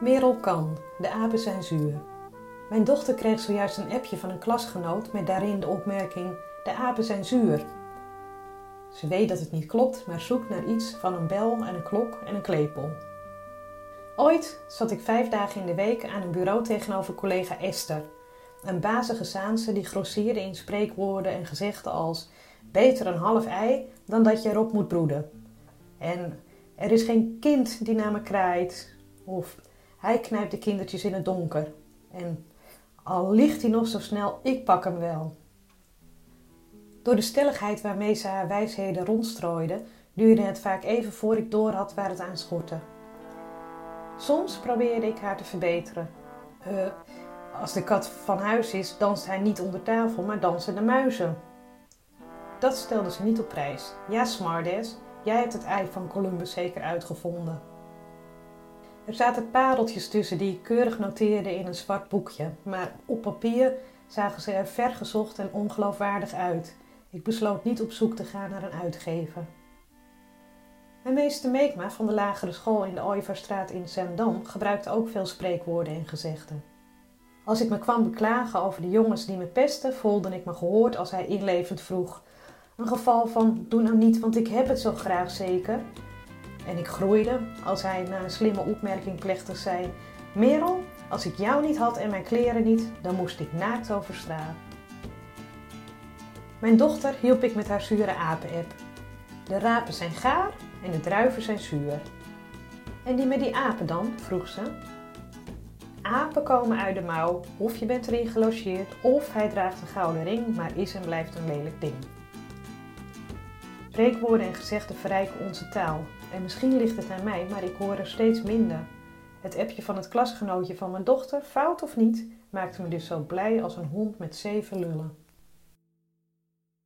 Merel kan, de apen zijn zuur. Mijn dochter kreeg zojuist een appje van een klasgenoot met daarin de opmerking: De apen zijn zuur. Ze weet dat het niet klopt, maar zoekt naar iets van een bel en een klok en een klepel. Ooit zat ik vijf dagen in de week aan een bureau tegenover collega Esther, een bazige Saanse die grossierde in spreekwoorden en gezegden als: Beter een half ei dan dat je erop moet broeden. En er is geen kind die naar me kraait. Of hij knijpt de kindertjes in het donker. En al ligt hij nog zo snel, ik pak hem wel. Door de stelligheid waarmee ze haar wijsheden rondstrooide, duurde het vaak even voor ik doorhad waar het aan schortte. Soms probeerde ik haar te verbeteren. Uh, als de kat van huis is, danst hij niet onder tafel, maar dansen de muizen. Dat stelde ze niet op prijs. Ja, smartass, jij hebt het ei van Columbus zeker uitgevonden. Er zaten pareltjes tussen die ik keurig noteerde in een zwart boekje, maar op papier zagen ze er vergezocht en ongeloofwaardig uit. Ik besloot niet op zoek te gaan naar een uitgever. Mijn meester Meekma van de lagere school in de Ooiverstraat in Zendam gebruikte ook veel spreekwoorden en gezegden. Als ik me kwam beklagen over de jongens die me pesten, voelde ik me gehoord als hij inlevend vroeg: Een geval van doe nou niet, want ik heb het zo graag zeker. En ik groeide als hij na een slimme opmerking plechtig zei: Merel, als ik jou niet had en mijn kleren niet, dan moest ik naakt over straat. Mijn dochter hielp ik met haar zure apen-app. De rapen zijn gaar en de druiven zijn zuur. En die met die apen dan? vroeg ze. Apen komen uit de mouw, of je bent erin gelogeerd, of hij draagt een gouden ring, maar is en blijft een lelijk ding. Spreekwoorden en gezegden verrijken onze taal. En misschien ligt het aan mij, maar ik hoor er steeds minder. Het appje van het klasgenootje van mijn dochter, fout of niet, maakte me dus zo blij als een hond met zeven lullen.